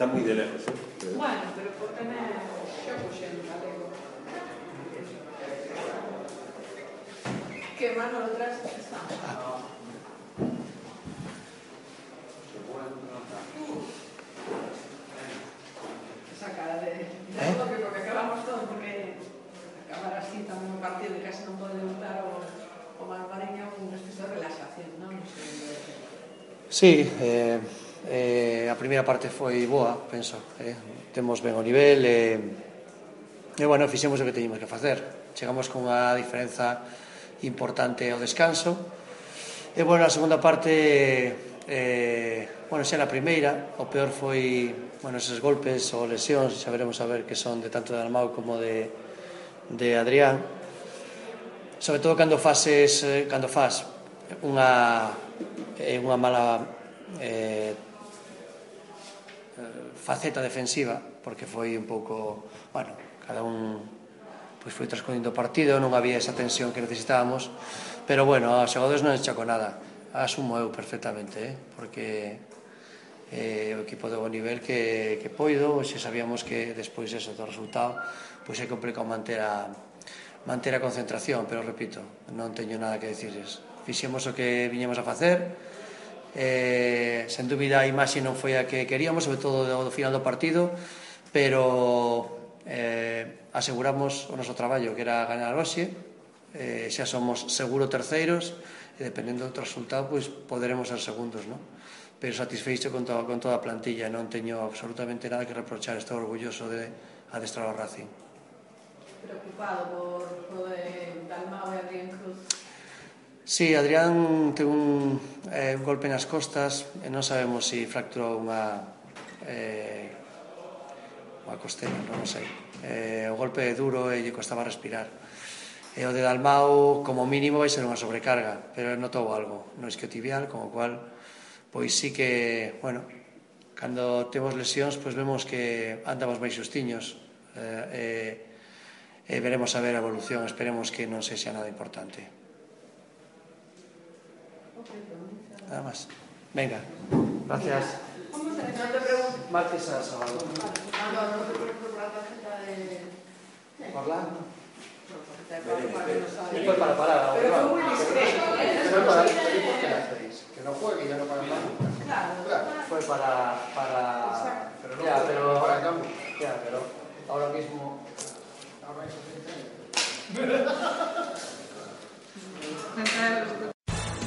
Está muy de lejos. ¿eh? Bueno, pero por tener xa puxen galego. Que Manolo tras está. Esa cara de... de bloque, porque acabamos todo, porque acabar así tamén un partido que casi non pode debutar o, o Malvareña un especie de relaxación, sei, Sí, eh, eh, a primeira parte foi boa, penso, eh? temos ben o nivel e, eh, e bueno, fixemos o que teñimos que facer. Chegamos con unha diferenza importante ao descanso. E bueno, a segunda parte eh, bueno, xa na primeira, o peor foi, bueno, esos golpes ou lesións, xa veremos a ver que son de tanto de Armau como de, de Adrián. Sobre todo cando fases, eh, cando fas unha, eh, unha mala eh, Eh, faceta defensiva, porque foi un pouco, bueno, cada un pois foi transcurrindo o partido, non había esa tensión que necesitábamos, pero bueno, aos xogadores non chaco nada, asumo eu perfectamente, eh? porque eh, o equipo do nivel que, que poido, xe sabíamos que despois eso do resultado, pois é complicado manter a, manter a concentración, pero repito, non teño nada que decirles. Fixemos o que viñemos a facer, eh, sen dúbida a imaxe non foi a que queríamos, sobre todo do final do partido, pero eh, aseguramos o noso traballo, que era ganar hoxe, eh, xa somos seguro terceiros, e dependendo do resultado, pois poderemos ser segundos, non? pero satisfeito con, to con toda a plantilla, non teño absolutamente nada que reprochar, estou orgulloso de adestrar o Racing. Preocupado por, por Dalmao e Adrián Cruz? Sí, Adrián ten un, eh, un golpe nas costas e non sabemos se si fracturou unha eh, unha costela, non sei. Eh, o golpe é duro e lle costaba respirar. E o de Dalmau como mínimo vai ser unha sobrecarga pero notou algo no isquiotibial como cual pois sí que bueno, cando temos lesións pois vemos que andamos máis xustiños eh, eh, e veremos a ver a evolución esperemos que non sexa nada importante. Nada más. Venga, gracias. No te pregunto. Martes a sábado. No, no te preocupes por la tarjeta de... Orlando. Pero Fue para parar. fue muy discreto. Fue. ¿Y por qué la hacéis? Que no juegue y ya no para. Claro. Fue para... para... Pero no ya, pero... Para cambio. Ya, pero ahora mismo...